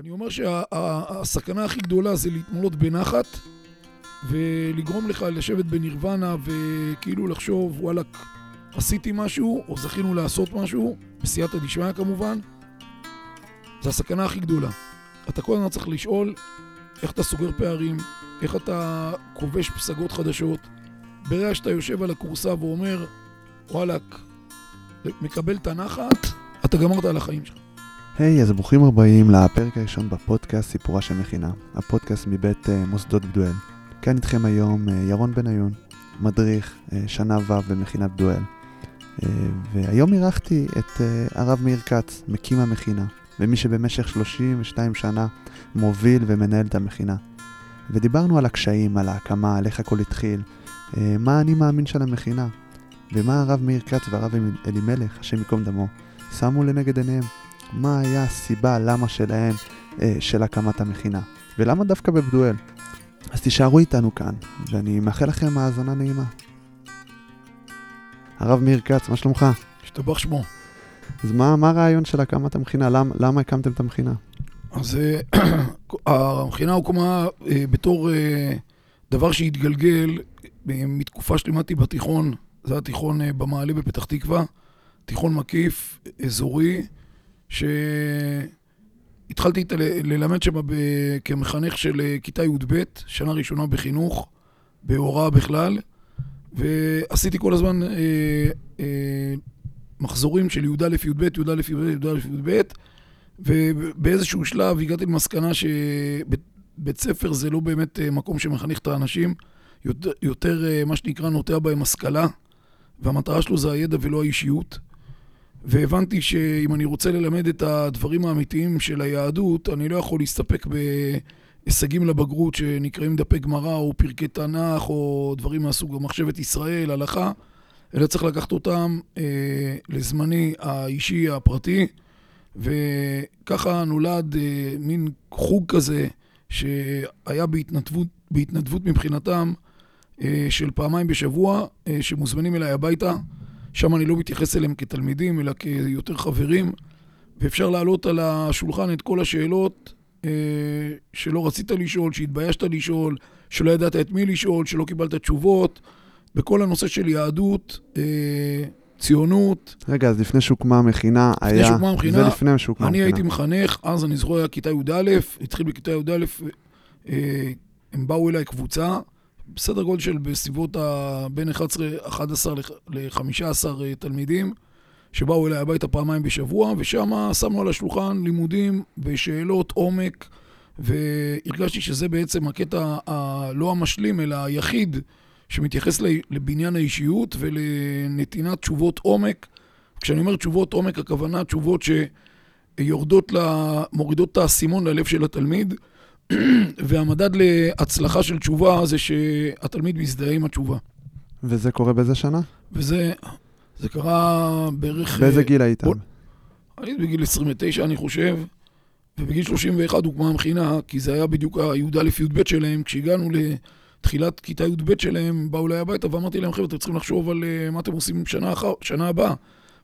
אני אומר שהסכנה הכי גדולה זה להתמלות בנחת ולגרום לך לשבת בנירוונה וכאילו לחשוב, וואלכ, עשיתי משהו, או זכינו לעשות משהו, בסייעתא דשמיא כמובן, זה הסכנה הכי גדולה. אתה כל הזמן צריך לשאול איך אתה סוגר פערים, איך אתה כובש פסגות חדשות. ברגע שאתה יושב על הכורסה ואומר, וואלכ, מקבל את הנחת, אתה גמרת על החיים שלך. היי, hey, אז ברוכים הבאים לפרק הראשון בפודקאסט סיפורה של מכינה, הפודקאסט מבית uh, מוסדות בדואל. כאן איתכם היום uh, ירון בניון, מדריך uh, שנה ו' במכינת בדואל. Uh, והיום אירחתי את uh, הרב מאיר כץ, מקים המכינה, ומי שבמשך 32 שנה מוביל ומנהל את המכינה. ודיברנו על הקשיים, על ההקמה, על איך הכל התחיל, uh, מה אני מאמין של המכינה, ומה הרב מאיר כץ והרב אלימלך, השם ייקום דמו, שמו לנגד עיניהם. מה היה הסיבה, למה שלהם, אה, של הקמת המכינה, ולמה דווקא בבדואל. אז תישארו איתנו כאן, ואני מאחל לכם האזנה נעימה. הרב מאיר כץ, מה שלומך? השתבח שמו. אז מה, מה הרעיון של הקמת המכינה? למ, למה הקמתם את המכינה? אז המכינה הוקמה אה, בתור אה, דבר שהתגלגל אה, מתקופה שלימדתי בתיכון, זה היה תיכון אה, במעלה בפתח תקווה, תיכון מקיף, אזורי, שהתחלתי ללמד שם כמחנך של אה, כיתה י"ב, שנה ראשונה בחינוך, בהוראה בכלל, ועשיתי כל הזמן אה, אה, מחזורים של י"א, י"ב, י"א, י"ב, י"א, י"ב, ובאיזשהו שלב הגעתי למסקנה שבית ספר זה לא באמת אה, מקום שמחנך את האנשים, יותר, יותר אה, מה שנקרא נוטע בהם השכלה, והמטרה שלו זה הידע ולא האישיות. והבנתי שאם אני רוצה ללמד את הדברים האמיתיים של היהדות, אני לא יכול להסתפק בהישגים לבגרות שנקראים דפי גמרא או פרקי תנ"ך או דברים מהסוג המחשבת ישראל, הלכה, אלא צריך לקחת אותם אה, לזמני האישי, הפרטי, וככה נולד אה, מין חוג כזה שהיה בהתנדבות, בהתנדבות מבחינתם אה, של פעמיים בשבוע, אה, שמוזמנים אליי הביתה. שם אני לא מתייחס אליהם כתלמידים, אלא כיותר חברים, ואפשר להעלות על השולחן את כל השאלות אה, שלא רצית לשאול, שהתביישת לשאול, שלא ידעת את מי לשאול, שלא קיבלת תשובות, בכל הנושא של יהדות, אה, ציונות. רגע, אז לפני שהוקמה המכינה לפני היה... שהוקמה המכינה, זה לפני שהוקמה אני המכינה. הייתי מחנך, אז אני זוכר היה כיתה י"א, התחיל בכיתה י"א, אה, הם באו אליי קבוצה, בסדר גודל של בסביבות ה... בין 11, 11 ל-15 תלמידים, שבאו אליי הביתה פעמיים בשבוע, ושם שמנו על השולחן לימודים ושאלות עומק, והרגשתי שזה בעצם הקטע הלא המשלים, אלא היחיד שמתייחס לבניין האישיות ולנתינת תשובות עומק. כשאני אומר תשובות עומק, הכוונה תשובות שיורדות, לה, מורידות את האסימון ללב של התלמיד. והמדד להצלחה של תשובה זה שהתלמיד מזדהה עם התשובה. וזה קורה באיזה שנה? וזה זה קרה בערך... באיזה גיל היית? בוא, הייתי בגיל 29, אני חושב, ובגיל 31 הוקמה המכינה, כי זה היה בדיוק הי"א-י"ב שלהם. כשהגענו לתחילת כיתה י"ב שלהם, באו אליי הביתה ואמרתי להם, חבר'ה, אתם צריכים לחשוב על uh, מה אתם עושים שנה, אחר, שנה הבאה.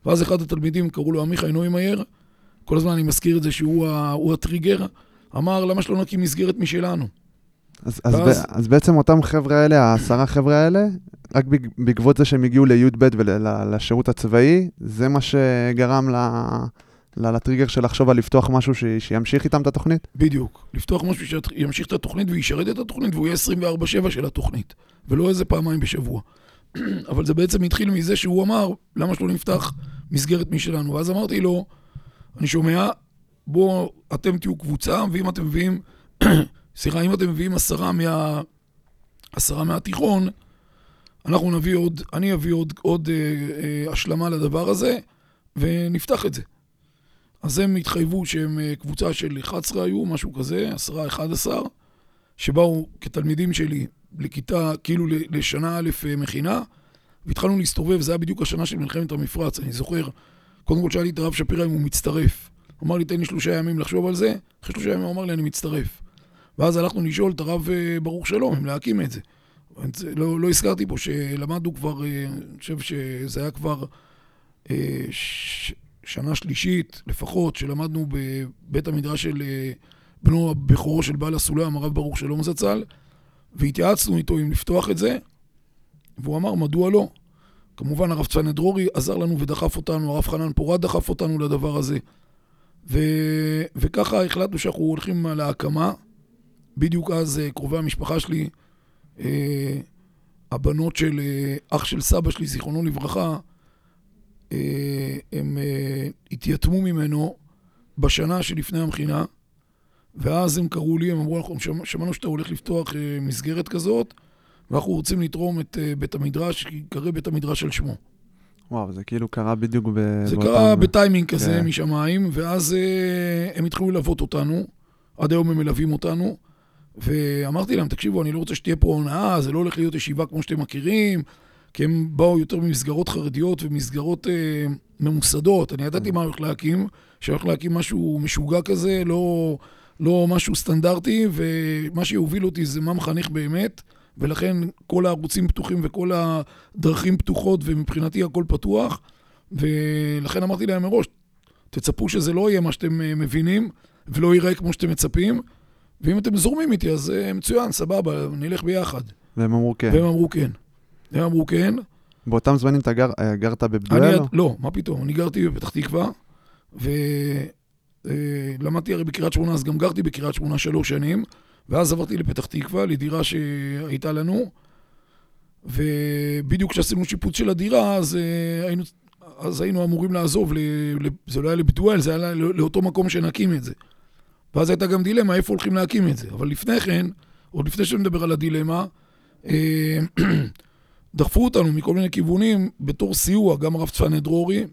ואז אחד התלמידים, קראו לו עמיחי נוימאייר, כל הזמן אני מזכיר את זה שהוא הטריגר. אמר, למה שלא נקים מסגרת משלנו? אז, אז, ואז... ב, אז בעצם אותם חבר'ה האלה, העשרה חבר'ה האלה, רק בעקבות זה שהם הגיעו לי"ב ולשירות הצבאי, זה מה שגרם ל... לטריגר של לחשוב על לפתוח משהו ש... שימשיך איתם את התוכנית? בדיוק. לפתוח משהו שימשיך את התוכנית וישרת את התוכנית והוא יהיה 24-7 של התוכנית, ולא איזה פעמיים בשבוע. אבל זה בעצם התחיל מזה שהוא אמר, למה שלא נפתח מסגרת משלנו? ואז אמרתי לו, אני שומע, בואו אתם תהיו קבוצה, ואם אתם מביאים, סליחה, אם אתם מביאים עשרה, מה, עשרה מהתיכון, אנחנו נביא עוד, אני אביא עוד, עוד אה, אה, השלמה לדבר הזה, ונפתח את זה. אז הם התחייבו שהם אה, קבוצה של 11 היו, משהו כזה, 10, 11, שבאו כתלמידים שלי לכיתה, כאילו לשנה א' אה, מכינה, והתחלנו להסתובב, זה היה בדיוק השנה של מלחמת המפרץ, אני זוכר. קודם כל שאלתי את הרב שפירא אם הוא מצטרף. הוא אמר לי, תן לי שלושה ימים לחשוב על זה. אחרי שלושה ימים הוא אמר לי, אני מצטרף. ואז הלכנו לשאול את הרב אה, ברוך שלום אם להקים את זה. לא, לא הזכרתי פה שלמדנו כבר, אה, אני חושב שזה היה כבר אה, ש, שנה שלישית לפחות, שלמדנו בבית המדרש של בנו הבכורו של בעל הסולם, הרב ברוך שלום זצ"ל, והתייעצנו איתו אם לפתוח את זה, והוא אמר, מדוע לא? כמובן, הרב צפניה דרורי עזר לנו ודחף אותנו, הרב חנן פורת דחף אותנו לדבר הזה. ו... וככה החלטנו שאנחנו הולכים על ההקמה. בדיוק אז אה, קרובי המשפחה שלי, אה, הבנות של אה, אח של סבא שלי, זיכרונו לברכה, אה, הם אה, התייתמו ממנו בשנה שלפני המכינה, ואז הם קראו לי, הם אמרו, אנחנו שמענו שאתה הולך לפתוח אה, מסגרת כזאת, ואנחנו רוצים לתרום את אה, בית המדרש, שיקרא בית המדרש על שמו. וואו, זה כאילו קרה בדיוק ב... זה באותם- קרה בטיימינג כזה כן. משמיים, ואז אה, הם התחילו ללוות אותנו, עד היום הם מלווים אותנו, ואמרתי להם, תקשיבו, אני לא רוצה שתהיה פה הונאה, זה לא הולך להיות ישיבה כמו שאתם מכירים, כי הם באו יותר ממסגרות חרדיות ומסגרות אה, ממוסדות. אני ידעתי מה הולך להקים, שהולך להקים משהו משוגע כזה, לא, לא משהו סטנדרטי, ומה שיוביל אותי זה מה מחנך באמת, ולכן כל הערוצים פתוחים וכל הדרכים פתוחות, ומבחינתי הכל פתוח, ולכן אמרתי להם מראש, תצפו שזה לא יהיה מה שאתם אה, מבינים, ולא ייראה כמו שאתם מצפים, ואם אתם זורמים איתי, אז אה, מצוין, סבבה, נלך ביחד. והם אמרו כן. והם אמרו כן. הם אמרו כן. באותם זמנים אתה גר, אה, גרת אני, בבדואל? עד- לא, מה פתאום, אני גרתי בפתח תקווה, ולמדתי הרי בקריית שמונה, אז גם גרתי בקריית שמונה שלוש שנים, ואז עברתי לפתח תקווה, לדירה שהייתה לנו, ובדיוק כשעשינו שיפוץ של הדירה, אז, אה, היינו, אז היינו אמורים לעזוב, ל, ל, זה לא היה לבדואל, זה היה לא- לאותו מקום שנקים את זה. ואז הייתה גם דילמה איפה הולכים להקים את זה. אבל לפני כן, עוד לפני שנדבר על הדילמה, אה, דחפו אותנו מכל מיני כיוונים בתור סיוע, גם הרב צפניה דרורי,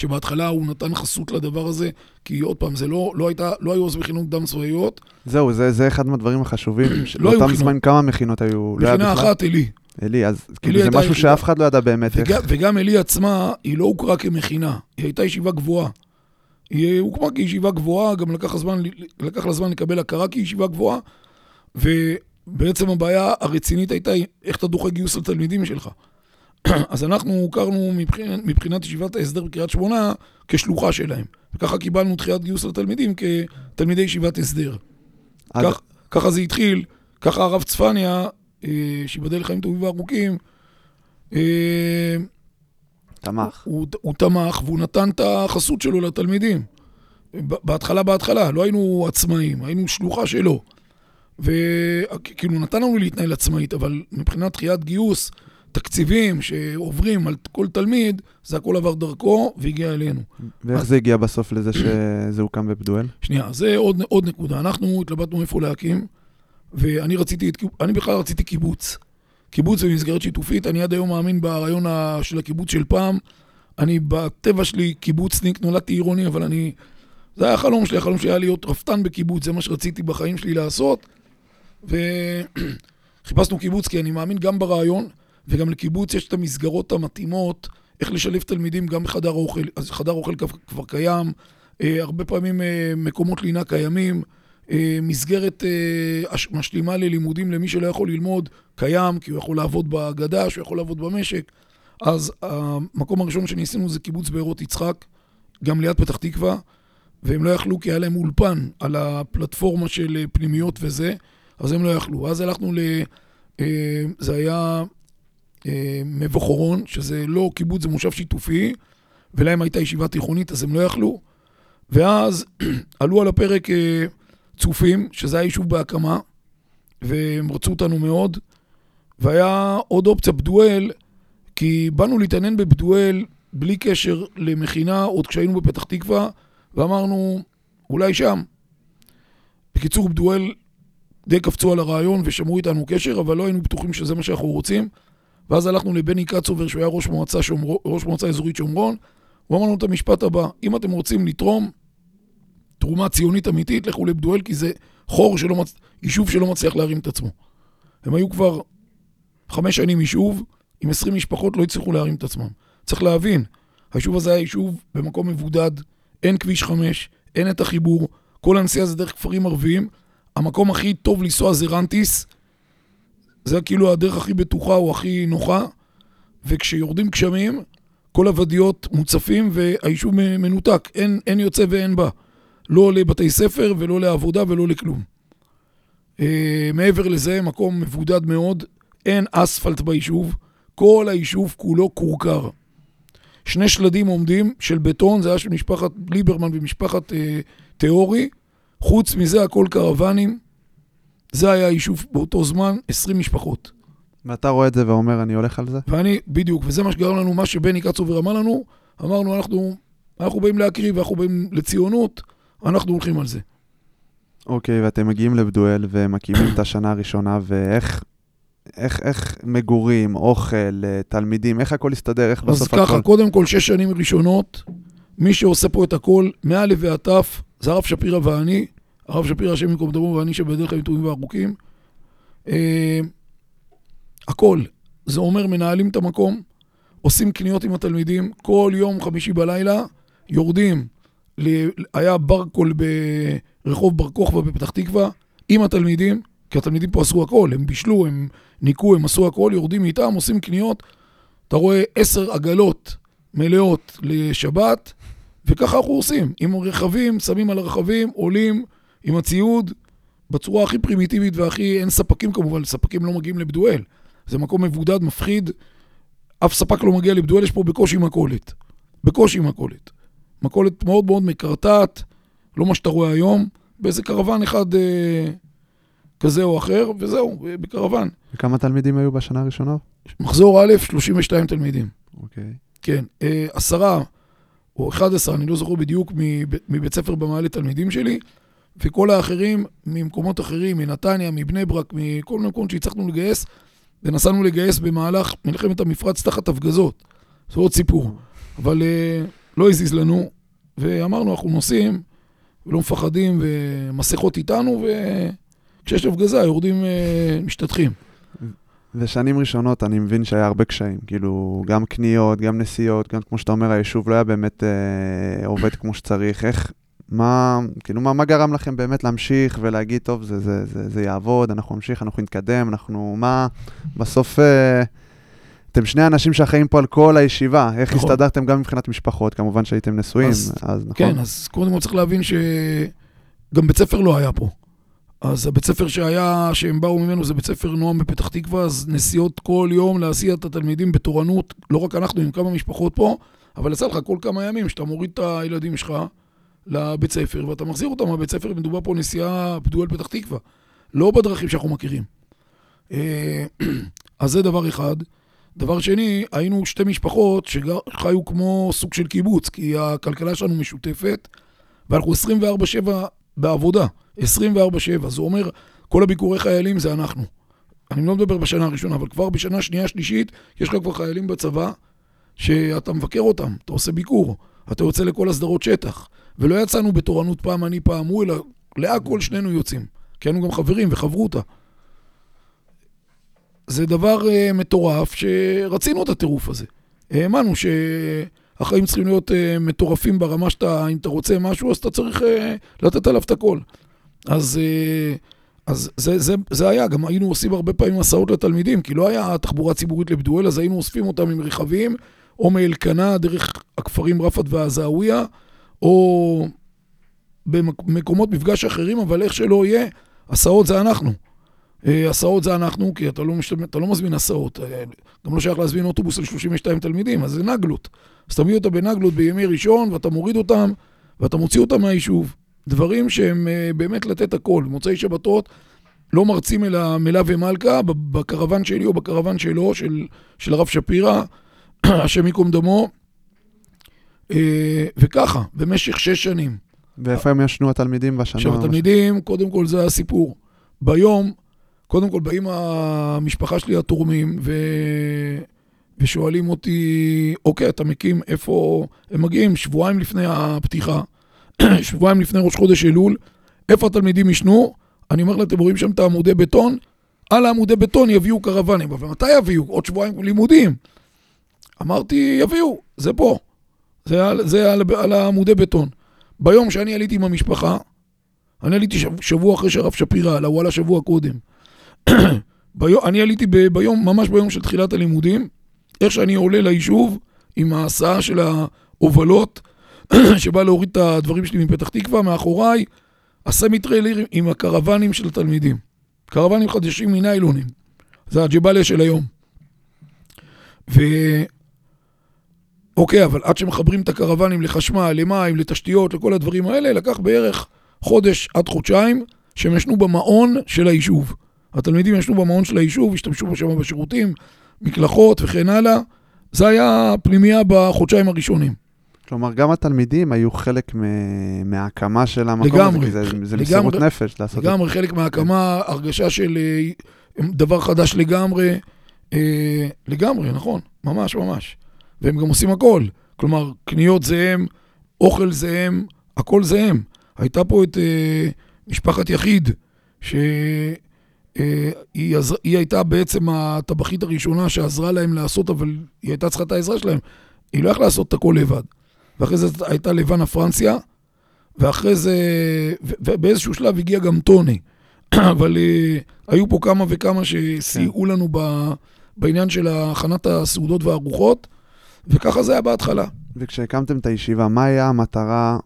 שבהתחלה הוא נתן חסות לדבר הזה, כי עוד פעם, זה לא, לא, הייתה, לא היו אז מכינות קדם צבאיות, זהו, זה, זה אחד מהדברים החשובים. לא היו מכינות. זמנים כמה מכינות היו? לא מכינה בכלל? אחת עלי. אלי, אז כאילו זה משהו. שאף אחד לא ידע באמת איך. וגם, וגם עלי עצמה, היא לא הוכרה כמכינה, היא הייתה ישיבה גבוהה. היא הוקמה כישיבה גבוהה, גם לקח, הזמן, לקח לה זמן לקבל הכרה כישיבה גבוהה, ובעצם הבעיה הרצינית הייתה איך אתה דוחה גיוס לתלמידים שלך. אז אנחנו הוכרנו מבחינת, מבחינת ישיבת ההסדר בקריית שמונה כשלוחה שלהם. וככה קיבלנו דחיית גיוס לתלמידים כתלמידי ישיבת הסדר. עד- כך, ככה זה התחיל, ככה הרב צפניה, אה, שיבדל לחיים טובים וארוכים, אה, תמך. הוא, הוא תמך והוא נתן את החסות שלו לתלמידים. בהתחלה, בהתחלה, לא היינו עצמאים, היינו שלוחה שלו. וכאילו נתן לנו להתנהל עצמאית, אבל מבחינת דחיית גיוס, תקציבים שעוברים על כל תלמיד, זה הכל עבר דרכו והגיע אלינו. ואיך זה הגיע בסוף לזה שזה הוקם בבדואל? שנייה, זה עוד, עוד נקודה. אנחנו התלבטנו איפה להקים, ואני רציתי, אני בכלל רציתי קיבוץ. קיבוץ במסגרת שיתופית, אני עד היום מאמין ברעיון של הקיבוץ של פעם. אני בטבע שלי קיבוצניק, נולדתי עירוני, אבל אני... זה היה החלום שלי, החלום שלי היה להיות רפתן בקיבוץ, זה מה שרציתי בחיים שלי לעשות. וחיפשנו קיבוץ, כי אני מאמין גם ברעיון, וגם לקיבוץ יש את המסגרות המתאימות, איך לשלב תלמידים גם בחדר אוכל. אז חדר אוכל כבר- קיים, אה, הרבה פעמים אה, מקומות לינה קיימים, אה, מסגרת אה, משלימה ללימודים למי שלא יכול ללמוד קיים, כי הוא יכול לעבוד בגד"ש, הוא יכול לעבוד במשק. אז המקום הראשון שניסינו זה קיבוץ בארות יצחק, גם ליד פתח תקווה, והם לא יכלו כי היה להם אולפן על הפלטפורמה של אה, פנימיות וזה, אז הם לא יכלו. אז הלכנו ל... אה, זה היה אה, מבוא חורון, שזה לא קיבוץ, זה מושב שיתופי, ולהם הייתה ישיבה תיכונית, אז הם לא יכלו. ואז עלו על הפרק אה, צופים, שזה היה יישוב בהקמה, והם רצו אותנו מאוד. והיה עוד אופציה, בדואל, כי באנו להתעניין בבדואל בלי קשר למכינה, עוד כשהיינו בפתח תקווה, ואמרנו, אולי שם. בקיצור, בדואל די קפצו על הרעיון ושמרו איתנו קשר, אבל לא היינו בטוחים שזה מה שאנחנו רוצים. ואז הלכנו לבני קצובר, שהוא היה ראש מועצה, שומר... ראש מועצה אזורית שומרון, הוא אמר לנו את המשפט הבא, אם אתם רוצים לתרום תרומה ציונית אמיתית, לכו לבדואל, כי זה חור שלא מצ... יישוב שלא מצליח להרים את עצמו. הם היו כבר חמש שנים יישוב, עם עשרים משפחות לא הצליחו להרים את עצמם. צריך להבין, היישוב הזה היה יישוב במקום מבודד, אין כביש חמש, אין את החיבור, כל הנסיעה זה דרך כפרים ערביים, המקום הכי טוב לנסוע זה רנטיס, זה כאילו הדרך הכי בטוחה או הכי נוחה, וכשיורדים גשמים, כל הוודיות מוצפים והיישוב מנותק, אין, אין יוצא ואין בא. לא לבתי ספר ולא לעבודה ולא לכלום. אה, מעבר לזה, מקום מבודד מאוד, אין אספלט ביישוב, כל היישוב כולו כורכר. שני שלדים עומדים של בטון, זה היה של משפחת ליברמן ומשפחת אה, תיאורי, חוץ מזה הכל קרוונים. זה היה היישוב באותו זמן, 20 משפחות. ואתה רואה את זה ואומר, אני הולך על זה? ואני, בדיוק, וזה מה שגרם לנו, מה שבני קצובר אמר לנו, אמרנו, אנחנו, אנחנו באים להקריב, אנחנו באים לציונות, אנחנו הולכים על זה. אוקיי, ואתם מגיעים לבדואל ומקימים את השנה הראשונה, ואיך איך, איך מגורים, אוכל, תלמידים, איך הכל יסתדר, איך בסוף הכל... אז ככה, קודם כל, שש שנים ראשונות, מי שעושה פה את הכל, מא' ועד ת', זה הרב שפירא ואני, הרב שפירא, השם ייקום דמו, ואני שבדרך כלל טובים וארוכים. אה, הכל. זה אומר, מנהלים את המקום, עושים קניות עם התלמידים, כל יום חמישי בלילה, יורדים. ל... היה ברקול ברחוב בר כוכבא בפתח תקווה, עם התלמידים, כי התלמידים פה עשו הכל, הם בישלו, הם ניקו, הם עשו הכל, יורדים איתם, עושים קניות. אתה רואה עשר עגלות מלאות לשבת, וככה אנחנו עושים. עם רכבים, שמים על הרכבים, עולים עם הציוד, בצורה הכי פרימיטיבית והכי... אין ספקים כמובן, ספקים לא מגיעים לבדואל. זה מקום מבודד, מפחיד. אף ספק לא מגיע לבדואל, יש פה בקושי מכולת. בקושי מכולת. מכולת מאוד מאוד מקרטעת, לא מה שאתה רואה היום, באיזה קרוון אחד אה, כזה או אחר, וזהו, בקרוון. וכמה תלמידים היו בשנה הראשונה? מחזור א', 32 תלמידים. אוקיי. כן, אה, עשרה או 11, אני לא זוכר בדיוק, מבית ספר במעלה תלמידים שלי, וכל האחרים ממקומות אחרים, מנתניה, מבני ברק, מכל מיני מקומות שהצלחנו לגייס, ונסענו לגייס במהלך מלחמת המפרץ תחת הפגזות. זה עוד סיפור. אבל uh, לא הזיז לנו, ואמרנו, אנחנו נוסעים, ולא מפחדים, ומסכות איתנו, וכשיש הפגזה, יורדים, uh, משתטחים. ושנים ראשונות אני מבין שהיה הרבה קשיים, כאילו, גם קניות, גם נסיעות, גם כמו שאתה אומר, היישוב לא היה באמת אה, עובד כמו שצריך. איך, מה, כאילו, מה, מה גרם לכם באמת להמשיך ולהגיד, טוב, זה, זה, זה, זה יעבוד, אנחנו נמשיך, אנחנו נתקדם, אנחנו, מה, בסוף, אה, אתם שני אנשים שאחראים פה על כל הישיבה, איך נכון. הסתדרתם גם מבחינת משפחות, כמובן שהייתם נשואים, אז, אז נכון. כן, אז קודם כל צריך להבין שגם בית ספר לא היה פה. אז הבית ספר שהיה, שהם באו ממנו, זה בית ספר נועם בפתח תקווה, אז נסיעות כל יום להסיע את התלמידים בתורנות, לא רק אנחנו, עם כמה משפחות פה, אבל יצא לך כל כמה ימים שאתה מוריד את הילדים שלך לבית ספר, ואתה מחזיר אותם מהבית ספר, מדובר פה נסיעה פדואל פתח תקווה, לא בדרכים שאנחנו מכירים. אה, אז זה דבר אחד. דבר שני, היינו שתי משפחות שחיו כמו סוג של קיבוץ, כי הכלכלה שלנו משותפת, ואנחנו 24-7 בעבודה. 24-7. זה אומר, כל הביקורי חיילים זה אנחנו. אני לא מדבר בשנה הראשונה, אבל כבר בשנה שנייה, שלישית, יש לך כבר חיילים בצבא שאתה מבקר אותם, אתה עושה ביקור, אתה יוצא לכל הסדרות שטח. ולא יצאנו בתורנות פעם אני פעם הוא, אלא להכל שנינו יוצאים. כי היינו גם חברים וחברותא. זה דבר uh, מטורף שרצינו את הטירוף הזה. האמנו שהחיים צריכים להיות uh, מטורפים ברמה שאתה, אם אתה רוצה משהו, אז אתה צריך uh, לתת עליו את הכל. אז, אה, אז זה, זה, זה היה, גם היינו עושים הרבה פעמים הסעות לתלמידים, כי לא היה תחבורה ציבורית לבדואל, אז היינו אוספים אותם עם רכבים, או מאלקנה דרך הכפרים רפת והזעוויה, או במקומות מפגש אחרים, אבל איך שלא יהיה, הסעות זה אנחנו. אה, הסעות זה אנחנו, כי אתה לא, משת... אתה לא מזמין הסעות. אה, גם לא שייך להזמין אוטובוס על 32 תלמידים, אז זה נגלות. אז אתה מביא אותה בנגלות בימי ראשון, ואתה מוריד אותם, ואתה מוציא אותם מהיישוב. דברים שהם uh, באמת לתת הכל. מוצאי שבתות, לא מרצים אלא מלה ומלכה, בקרוון שלי או בקרוון שלו, של, של הרב שפירא, השם ייקום דמו. Uh, וככה, במשך שש שנים. ואיפה הם ישנו התלמידים בשנה? עכשיו, התלמידים, קודם כל זה הסיפור. ביום, קודם כל באים המשפחה שלי התורמים, ו... ושואלים אותי, אוקיי, אתה מקים איפה... הם מגיעים שבועיים לפני הפתיחה. שבועיים לפני ראש חודש אלול, איפה התלמידים ישנו? אני אומר להם, אתם רואים שם את העמודי בטון? על העמודי בטון יביאו קרוונים. אבל מתי יביאו? עוד שבועיים לימודים. אמרתי, יביאו, זה פה. זה, על, זה על, על העמודי בטון. ביום שאני עליתי עם המשפחה, אני עליתי שבוע אחרי שהרב שפירא עלה, הוא עלה שבוע קודם. ביום, אני עליתי ב, ביום, ממש ביום של תחילת הלימודים, איך שאני עולה ליישוב עם ההסעה של ההובלות, שבא להוריד את הדברים שלי מפתח תקווה, מאחוריי הסמי טריילר עם הקרוונים של התלמידים. קרוונים חדשים מניילונים. זה הג'באליה של היום. ו... אוקיי, אבל עד שמחברים את הקרוונים לחשמל, למים, לתשתיות, לכל הדברים האלה, לקח בערך חודש עד חודשיים שהם ישנו במעון של היישוב. התלמידים ישנו במעון של היישוב, השתמשו שם בשירותים, מקלחות וכן הלאה. זה היה פנימייה בחודשיים הראשונים. כלומר, גם התלמידים היו חלק מ- מההקמה של המקום לגמרי, הזה, כי זה, זה לגמרי, מסירות נפש לעשות את זה. לגמרי חלק מההקמה, הרגשה של אה, דבר חדש לגמרי. אה, לגמרי, נכון, ממש ממש. והם גם עושים הכל. כלומר, קניות זה הם, אוכל זה הם, הכל זה הם. הייתה פה את אה, משפחת יחיד, שהיא אה, עזר, הייתה בעצם הטבחית הראשונה שעזרה להם לעשות, אבל היא הייתה צריכה את העזרה שלהם. היא לא יכלה לעשות את הכל לבד. ואחרי זה הייתה לבנה פרנסיה, ואחרי זה, ובאיזשהו שלב הגיע גם טוני. אבל אה, היו פה כמה וכמה שסייעו לנו ב, בעניין של הכנת הסעודות והארוחות, וככה זה היה בהתחלה. וכשהקמתם את הישיבה, מה היה המטרה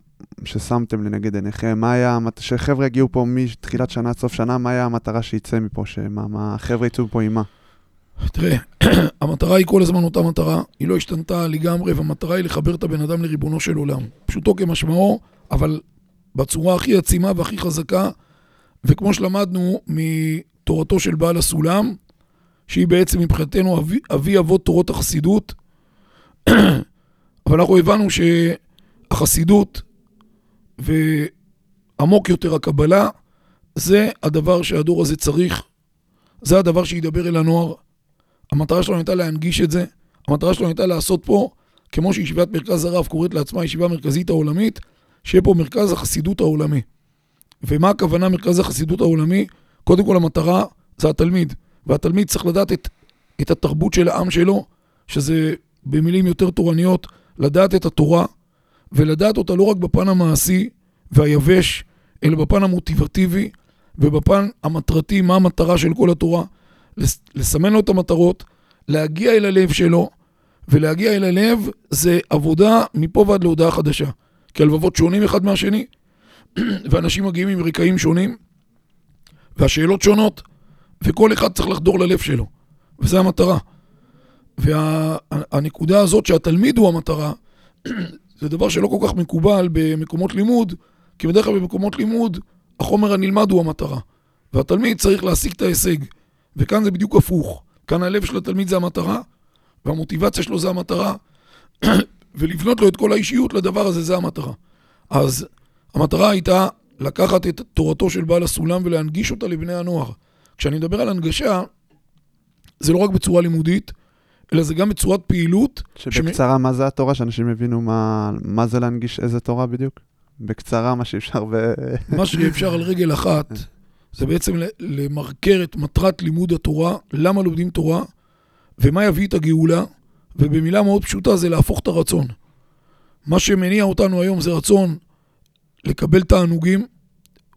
ששמתם לנגד עיניכם? מה היה, שחבר'ה יגיעו פה מתחילת שנה עד סוף שנה, מה היה המטרה שיצא מפה? שמה, מה, החבר'ה יצאו פה עם מה? תראה, המטרה היא כל הזמן אותה מטרה, היא לא השתנתה לגמרי, והמטרה היא לחבר את הבן אדם לריבונו של עולם. פשוטו כמשמעו, אבל בצורה הכי עצימה והכי חזקה, וכמו שלמדנו מתורתו של בעל הסולם, שהיא בעצם מבחינתנו אבי, אבי אבות תורות החסידות, אבל אנחנו הבנו שהחסידות ועמוק יותר הקבלה, זה הדבר שהדור הזה צריך, זה הדבר שידבר אל הנוער. המטרה שלנו הייתה להנגיש את זה, המטרה שלנו הייתה לעשות פה, כמו שישיבת מרכז הרב קוראת לעצמה הישיבה המרכזית העולמית, שיהיה פה מרכז החסידות העולמי. ומה הכוונה מרכז החסידות העולמי? קודם כל המטרה זה התלמיד, והתלמיד צריך לדעת את, את התרבות של העם שלו, שזה במילים יותר תורניות, לדעת את התורה, ולדעת אותה לא רק בפן המעשי והיבש, אלא בפן המוטיבטיבי ובפן המטרתי, מה המטרה של כל התורה. לס- לסמן לו את המטרות, להגיע אל הלב שלו, ולהגיע אל הלב זה עבודה מפה ועד להודעה חדשה. כי הלבבות שונים אחד מהשני, ואנשים מגיעים עם רקעים שונים, והשאלות שונות, וכל אחד צריך לחדור ללב שלו, וזו המטרה. והנקודה הזאת שהתלמיד הוא המטרה, זה דבר שלא כל כך מקובל במקומות לימוד, כי בדרך כלל במקומות לימוד החומר הנלמד הוא המטרה, והתלמיד צריך להשיג את ההישג. וכאן זה בדיוק הפוך. כאן הלב של התלמיד זה המטרה, והמוטיבציה שלו זה המטרה, ולבנות לו את כל האישיות לדבר הזה זה המטרה. אז המטרה הייתה לקחת את תורתו של בעל הסולם ולהנגיש אותה לבני הנוער. כשאני מדבר על הנגשה, זה לא רק בצורה לימודית, אלא זה גם בצורת פעילות. שבקצרה, מה זה התורה? שאנשים יבינו מה, מה זה להנגיש איזה תורה בדיוק? בקצרה, מה שאפשר ו... מה שאפשר על רגל אחת, זה בעצם למרקר את מטרת לימוד התורה, למה לומדים תורה, ומה יביא את הגאולה, ובמילה מאוד פשוטה זה להפוך את הרצון. מה שמניע אותנו היום זה רצון לקבל תענוגים,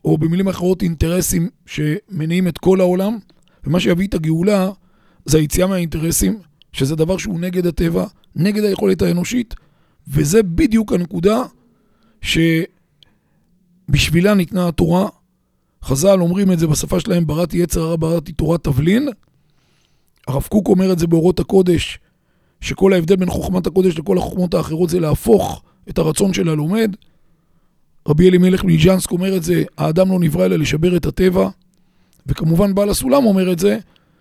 או במילים אחרות אינטרסים שמניעים את כל העולם, ומה שיביא את הגאולה זה היציאה מהאינטרסים, שזה דבר שהוא נגד הטבע, נגד היכולת האנושית, וזה בדיוק הנקודה שבשבילה ניתנה התורה. חז"ל אומרים את זה בשפה שלהם, בראתי יצר הרע, בראתי תורת תבלין. הרב קוק אומר את זה באורות הקודש, שכל ההבדל בין חוכמת הקודש לכל החוכמות האחרות זה להפוך את הרצון של הלומד. רבי אלימלך מליז'נסק אומר את זה, האדם לא נברא אלא לשבר את הטבע. וכמובן בעל הסולם אומר את זה,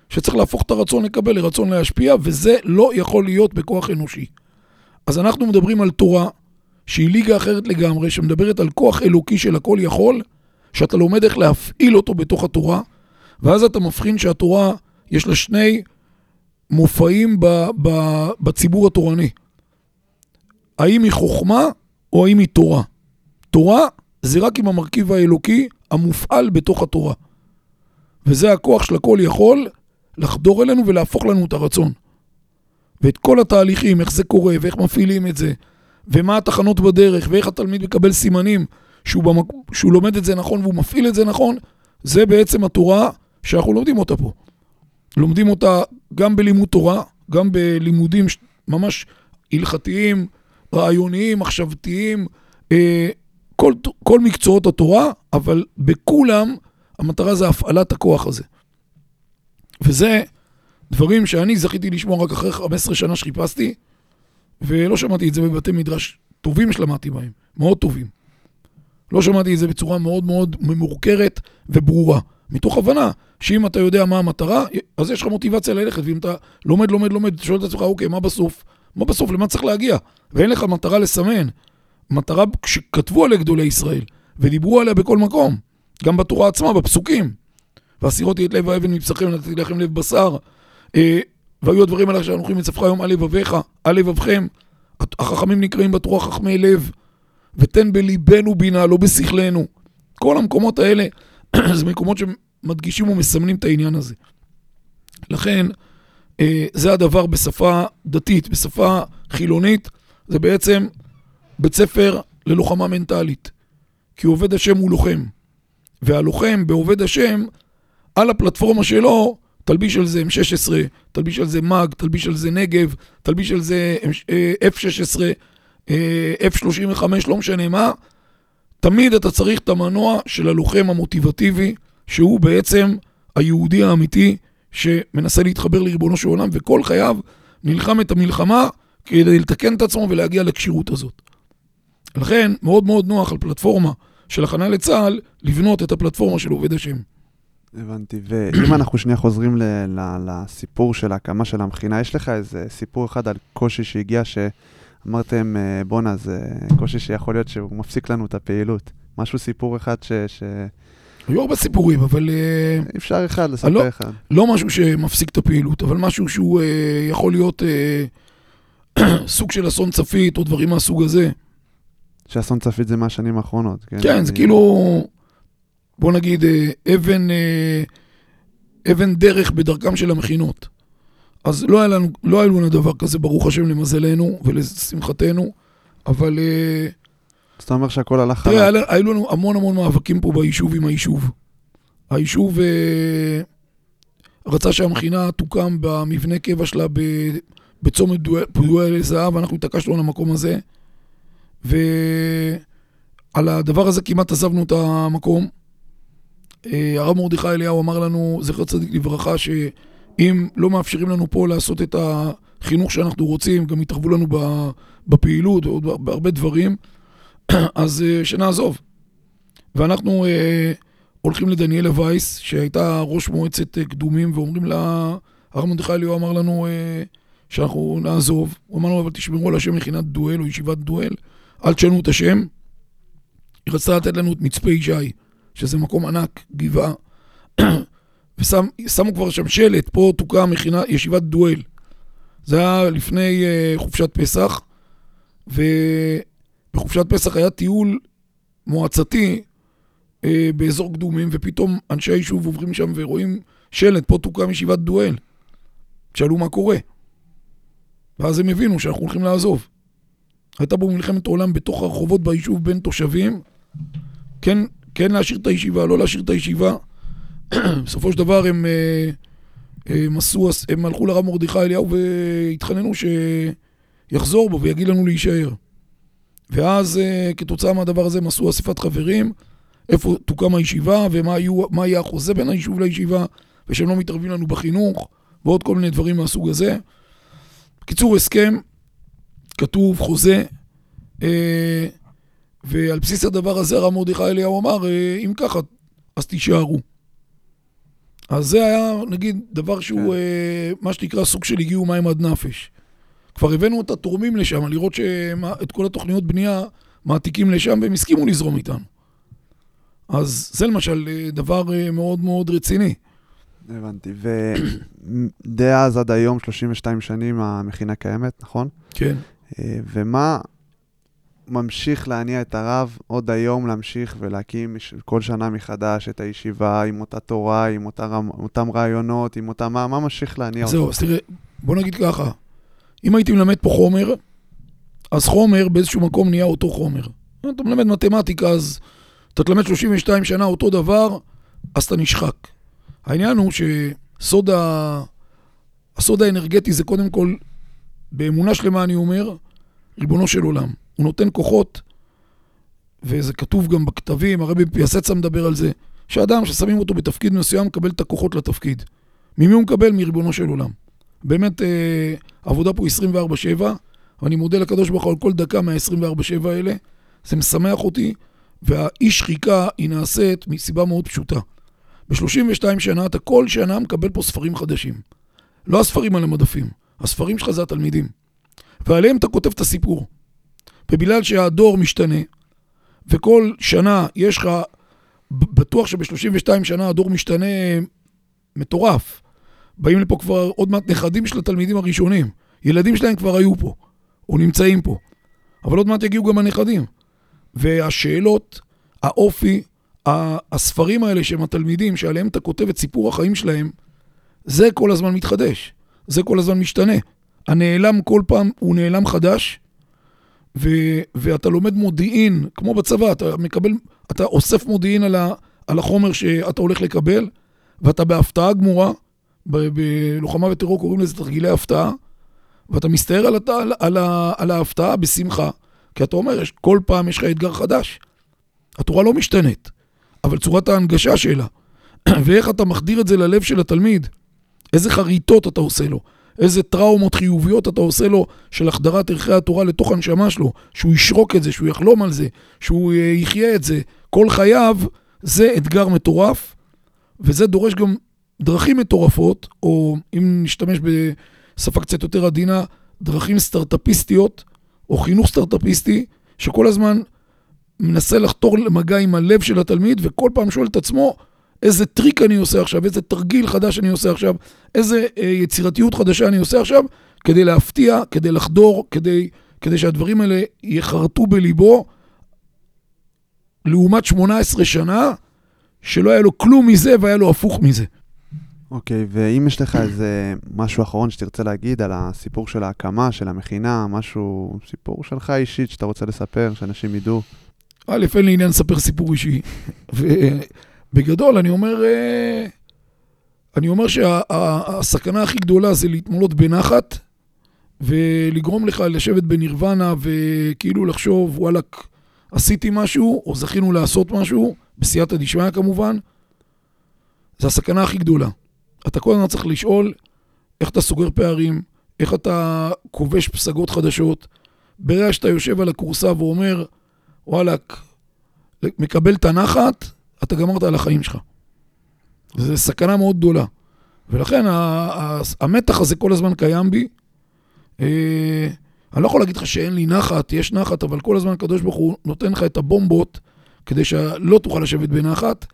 שצריך להפוך את הרצון לקבל לרצון להשפיע, וזה לא יכול להיות בכוח אנושי. אז אנחנו מדברים על תורה שהיא ליגה אחרת לגמרי, שמדברת על כוח אלוקי של הכל יכול, שאתה לומד איך להפעיל אותו בתוך התורה, ואז אתה מבחין שהתורה, יש לה שני מופעים ב, ב, בציבור התורני. האם היא חוכמה או האם היא תורה? תורה זה רק עם המרכיב האלוקי המופעל בתוך התורה. וזה הכוח של הכל יכול לחדור אלינו ולהפוך לנו את הרצון. ואת כל התהליכים, איך זה קורה ואיך מפעילים את זה, ומה התחנות בדרך, ואיך התלמיד מקבל סימנים שהוא, במק... שהוא לומד את זה נכון והוא מפעיל את זה נכון, זה בעצם התורה שאנחנו לומדים אותה פה. לומדים אותה גם בלימוד תורה, גם בלימודים ממש הלכתיים, רעיוניים, מחשבתיים, אה, כל, כל מקצועות התורה, אבל בכולם המטרה זה הפעלת הכוח הזה. וזה דברים שאני זכיתי לשמוע רק אחרי 15 שנה שחיפשתי, ולא שמעתי את זה בבתי מדרש טובים שלמדתי בהם, מאוד טובים. לא שמעתי את זה בצורה מאוד מאוד ממורכרת וברורה. מתוך הבנה שאם אתה יודע מה המטרה, אז יש לך מוטיבציה ללכת, ואם אתה לומד, לומד, לומד, שואל את עצמך, אוקיי, מה בסוף? מה בסוף? למה צריך להגיע? ואין לך מטרה לסמן. מטרה שכתבו עליה גדולי ישראל, ודיברו עליה בכל מקום, גם בתורה עצמה, בפסוקים. והסירותי את לב האבן מבשרכם, נתתי לכם לב בשר. אה, והיו הדברים האלה שאנחנו הולכים לצפך היום על לבביך, על לבבכם. החכמים נקראים בתורה חכמי לב. ותן בליבנו בינה, לא בשכלנו. כל המקומות האלה, זה מקומות שמדגישים ומסמנים את העניין הזה. לכן, אה, זה הדבר בשפה דתית, בשפה חילונית, זה בעצם בית ספר ללוחמה מנטלית. כי עובד השם הוא לוחם. והלוחם בעובד השם, על הפלטפורמה שלו, תלביש על זה M16, תלביש על זה מאג, תלביש על זה נגב, תלביש על זה אה, F16, אה, F35, לא משנה מה, תמיד אתה צריך את המנוע של הלוחם המוטיבטיבי, שהוא בעצם היהודי האמיתי שמנסה להתחבר לריבונו של עולם, וכל חייו נלחם את המלחמה כדי לתקן את עצמו ולהגיע לכשירות הזאת. לכן, מאוד מאוד נוח על פלטפורמה של הכנה לצה"ל, לבנות את הפלטפורמה של עובד השם. הבנתי, ואם אנחנו שנייה חוזרים ל- ל- לסיפור של ההקמה של המכינה, יש לך איזה סיפור אחד על קושי שהגיע, שאמרתם, אה, בואנה, זה קושי שיכול להיות שהוא מפסיק לנו את הפעילות. משהו, סיפור אחד ש... ש... היו הרבה סיפורים, אבל... אה, אפשר אחד, לספר לא, אחד. לא משהו שמפסיק את הפעילות, אבל משהו שהוא אה, יכול להיות אה, סוג של אסון צפית או דברים מהסוג הזה. שאסון צפית זה מהשנים האחרונות, כן? כן, זה אני- כאילו, בוא נגיד, אה, אבן, אה, אבן דרך בדרכם של המכינות. אז לא היה לנו, לא היה לנו דבר כזה, ברוך השם, למזלנו ולשמחתנו, אבל אה, אז אתה אומר שהכל הלך תראה, חלק. היה- היו לנו המון המון מאבקים פה ביישוב עם היישוב. היישוב אה, רצה שהמכינה תוקם במבנה קבע שלה בצומת דואל- פדואל זהב, ואנחנו התעקשנו על המקום הזה. ועל הדבר הזה כמעט עזבנו את המקום. אה, הרב מרדכי אליהו אמר לנו, זכר צדיק לברכה, שאם לא מאפשרים לנו פה לעשות את החינוך שאנחנו רוצים, גם יתערבו לנו בפעילות ועוד בהרבה דברים, אז אה, שנעזוב. ואנחנו אה, הולכים לדניאלה וייס, שהייתה ראש מועצת קדומים, ואומרים לה, הרב מרדכי אליהו אמר לנו שאנחנו נעזוב. הוא אמר לנו, אבל תשמרו על השם מכינת דואל או ישיבת דואל, אל תשנו את השם. היא רצתה לתת לנו את מצפה ישי, שזה מקום ענק, גבעה. ושמו כבר שם שלט, פה תוקם מכינה, ישיבת דואל. זה היה לפני אה, חופשת פסח, ובחופשת פסח היה טיול מועצתי אה, באזור קדומים, ופתאום אנשי היישוב עוברים שם ורואים שלט, פה תוקם ישיבת דואל. שאלו מה קורה. ואז הם הבינו שאנחנו הולכים לעזוב. הייתה בו מלחמת עולם בתוך הרחובות ביישוב בין תושבים, כן, כן להשאיר את הישיבה, לא להשאיר את הישיבה. בסופו של דבר הם, אה, הם, עשו, הם הלכו לרב מרדכי אליהו והתחננו שיחזור בו ויגיד לנו להישאר. ואז אה, כתוצאה מהדבר הזה הם עשו אספת חברים, איפה תוקם הישיבה ומה יהיו, מה יהיה החוזה בין היישוב לישיבה, ושהם לא מתערבים לנו בחינוך, ועוד כל מיני דברים מהסוג הזה. בקיצור, הסכם, כתוב, חוזה, אה, ועל בסיס הדבר הזה הרב מרדכי אליהו אמר, אה, אם ככה, אז תישארו. אז זה היה, נגיד, דבר שהוא, כן. אה, מה שנקרא, סוג של הגיעו מים עד נפש. כבר הבאנו את התורמים לשם, לראות שאת כל התוכניות בנייה מעתיקים לשם, והם הסכימו לזרום איתנו. אז זה למשל אה, דבר מאוד מאוד רציני. הבנתי. ודי אז עד היום, 32 שנים, המכינה קיימת, נכון? כן. ומה ממשיך להניע את הרב עוד היום להמשיך ולהקים כל שנה מחדש את הישיבה עם אותה תורה, עם אותה, רמ- אותם רעיונות, עם אותה... מה, מה ממשיך להניע אותו? זהו, אז תראה, בוא נגיד ככה, אם הייתי מלמד פה חומר, אז חומר באיזשהו מקום נהיה אותו חומר. אתה מלמד מתמטיקה, אז אתה תלמד 32 שנה אותו דבר, אז אתה נשחק. העניין הוא שסוד ה... הסוד האנרגטי זה קודם כל, באמונה שלמה אני אומר, ריבונו של עולם. הוא נותן כוחות, וזה כתוב גם בכתבים, הרבי פיאסצה מדבר על זה, שאדם ששמים אותו בתפקיד מסוים מקבל את הכוחות לתפקיד. ממי הוא מקבל? מריבונו של עולם. באמת, אה, העבודה פה 24-7, ואני מודה לקדוש ברוך הוא על כל דקה מה-24-7 האלה. זה משמח אותי, והאי שחיקה היא נעשית מסיבה מאוד פשוטה. ב-32 שנה אתה כל שנה מקבל פה ספרים חדשים. לא הספרים על המדפים, הספרים שלך זה התלמידים. ועליהם אתה כותב את הסיפור. ובגלל שהדור משתנה, וכל שנה יש לך, בטוח שב-32 שנה הדור משתנה מטורף. באים לפה כבר עוד מעט נכדים של התלמידים הראשונים. ילדים שלהם כבר היו פה, או נמצאים פה. אבל עוד מעט יגיעו גם הנכדים. והשאלות, האופי, הספרים האלה שהם התלמידים, שעליהם אתה כותב את סיפור החיים שלהם, זה כל הזמן מתחדש, זה כל הזמן משתנה. הנעלם כל פעם הוא נעלם חדש, ו, ואתה לומד מודיעין, כמו בצבא, אתה מקבל, אתה אוסף מודיעין על, ה, על החומר שאתה הולך לקבל, ואתה בהפתעה גמורה, בלוחמה וטרור קוראים לזה תרגילי הפתעה, ואתה מסתער על, על, על, על ההפתעה בשמחה, כי אתה אומר, כל פעם יש לך אתגר חדש. התורה לא משתנית, אבל צורת ההנגשה שלה, ואיך אתה מחדיר את זה ללב של התלמיד, איזה חריטות אתה עושה לו, איזה טראומות חיוביות אתה עושה לו של החדרת ערכי התורה לתוך הנשמה שלו, שהוא ישרוק את זה, שהוא יחלום על זה, שהוא אה, יחיה את זה. כל חייו, זה אתגר מטורף, וזה דורש גם דרכים מטורפות, או אם נשתמש בשפה קצת יותר עדינה, דרכים סטארטאפיסטיות, או חינוך סטארטאפיסטי, שכל הזמן מנסה לחתור למגע עם הלב של התלמיד, וכל פעם שואל את עצמו, איזה טריק אני עושה עכשיו, איזה תרגיל חדש אני עושה עכשיו, איזה אה, יצירתיות חדשה אני עושה עכשיו, כדי להפתיע, כדי לחדור, כדי, כדי שהדברים האלה יחרטו בליבו, לעומת 18 שנה, שלא היה לו כלום מזה והיה לו הפוך מזה. אוקיי, okay, ואם יש לך איזה משהו אחרון שתרצה להגיד על הסיפור של ההקמה, של המכינה, משהו, סיפור שלך אישית שאתה רוצה לספר, שאנשים ידעו. א', אין לי עניין לספר סיפור אישי. ובגדול, אני אומר, אה, אני אומר שהסכנה הכי גדולה זה להתמלות בנחת, ולגרום לך לשבת בנירוונה וכאילו לחשוב, וואלכ, עשיתי משהו, או זכינו לעשות משהו, בסייעתא דשמיא כמובן, זה הסכנה הכי גדולה. אתה כל הזמן צריך לשאול איך אתה סוגר פערים, איך אתה כובש פסגות חדשות. ברגע שאתה יושב על הכורסה ואומר, וואלכ, מקבל את הנחת, אתה גמרת על החיים שלך. זו סכנה מאוד גדולה. ולכן המתח הזה כל הזמן קיים בי. אה, אני לא יכול להגיד לך שאין לי נחת, יש נחת, אבל כל הזמן הקדוש ברוך הוא נותן לך את הבומבות כדי שלא תוכל לשבת בנחת.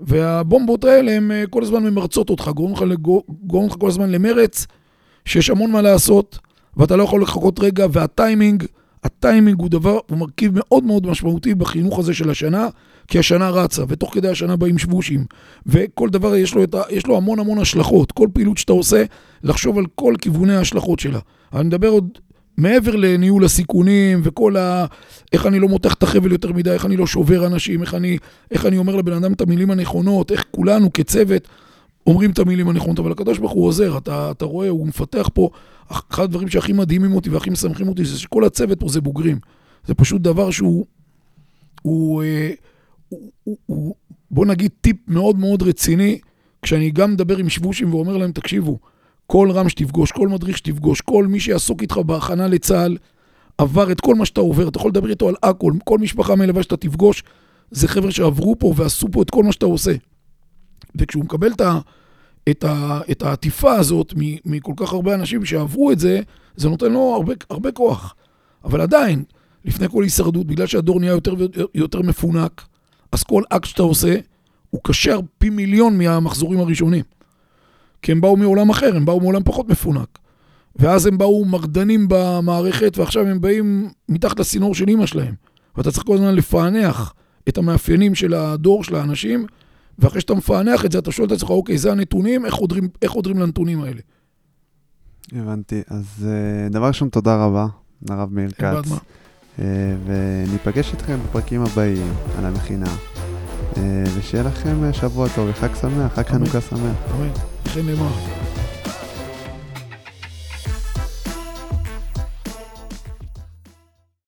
והבומבות האלה הן אה, כל הזמן ממרצות אותך, גורמים לך, גורמים לך כל הזמן למרץ, שיש המון מה לעשות, ואתה לא יכול לחכות רגע, והטיימינג, הטיימינג הוא דבר, הוא מרכיב מאוד מאוד משמעותי בחינוך הזה של השנה, כי השנה רצה, ותוך כדי השנה באים שבושים, וכל דבר יש לו, את ה, יש לו המון המון השלכות. כל פעילות שאתה עושה, לחשוב על כל כיווני ההשלכות שלה. אני מדבר עוד מעבר לניהול הסיכונים וכל ה... איך אני לא מותח את החבל יותר מדי, איך אני לא שובר אנשים, איך אני, איך אני אומר לבן אדם את המילים הנכונות, איך כולנו כצוות אומרים את המילים הנכונות, אבל הקדוש ברוך הוא עוזר, אתה, אתה רואה, הוא מפתח פה, אחד הדברים שהכי מדהימים אותי והכי משמחים אותי זה שכל הצוות פה זה בוגרים. זה פשוט דבר שהוא, הוא, אה, הוא, הוא, הוא, בוא נגיד טיפ מאוד מאוד רציני, כשאני גם מדבר עם שבושים ואומר להם, תקשיבו, כל רם שתפגוש, כל מדריך שתפגוש, כל מי שיעסוק איתך בהכנה לצה"ל, עבר את כל מה שאתה עובר, אתה יכול לדבר איתו על הכל, כל משפחה מלווה שאתה תפגוש, זה חבר'ה שעברו פה ועשו פה את כל מה שאתה עושה. וכשהוא מקבל את, ה, את, ה, את העטיפה הזאת מכל כך הרבה אנשים שעברו את זה, זה נותן לו הרבה, הרבה כוח. אבל עדיין, לפני כל הישרדות, בגלל שהדור נהיה יותר ויותר מפונק, אז כל אקט שאתה עושה, הוא קשר פי מיליון מהמחזורים הראשונים. כי הם באו מעולם אחר, הם באו מעולם פחות מפונק. ואז הם באו מרדנים במערכת, ועכשיו הם באים מתחת לסינור של אימא שלהם. ואתה צריך כל הזמן לפענח את המאפיינים של הדור, של האנשים, ואחרי שאתה מפענח את זה, אתה שואל את עצמך, אוקיי, זה הנתונים, איך חודרים, איך חודרים לנתונים האלה? הבנתי. אז אה, דבר ראשון, תודה רבה, הרב מאיר כץ. אה, וניפגש איתכם בפרקים הבאים על המכינה. אה, ושיהיה לכם שבוע טוב וחג שמח, חג חנוכה שמח. אמן. וכן נאמר.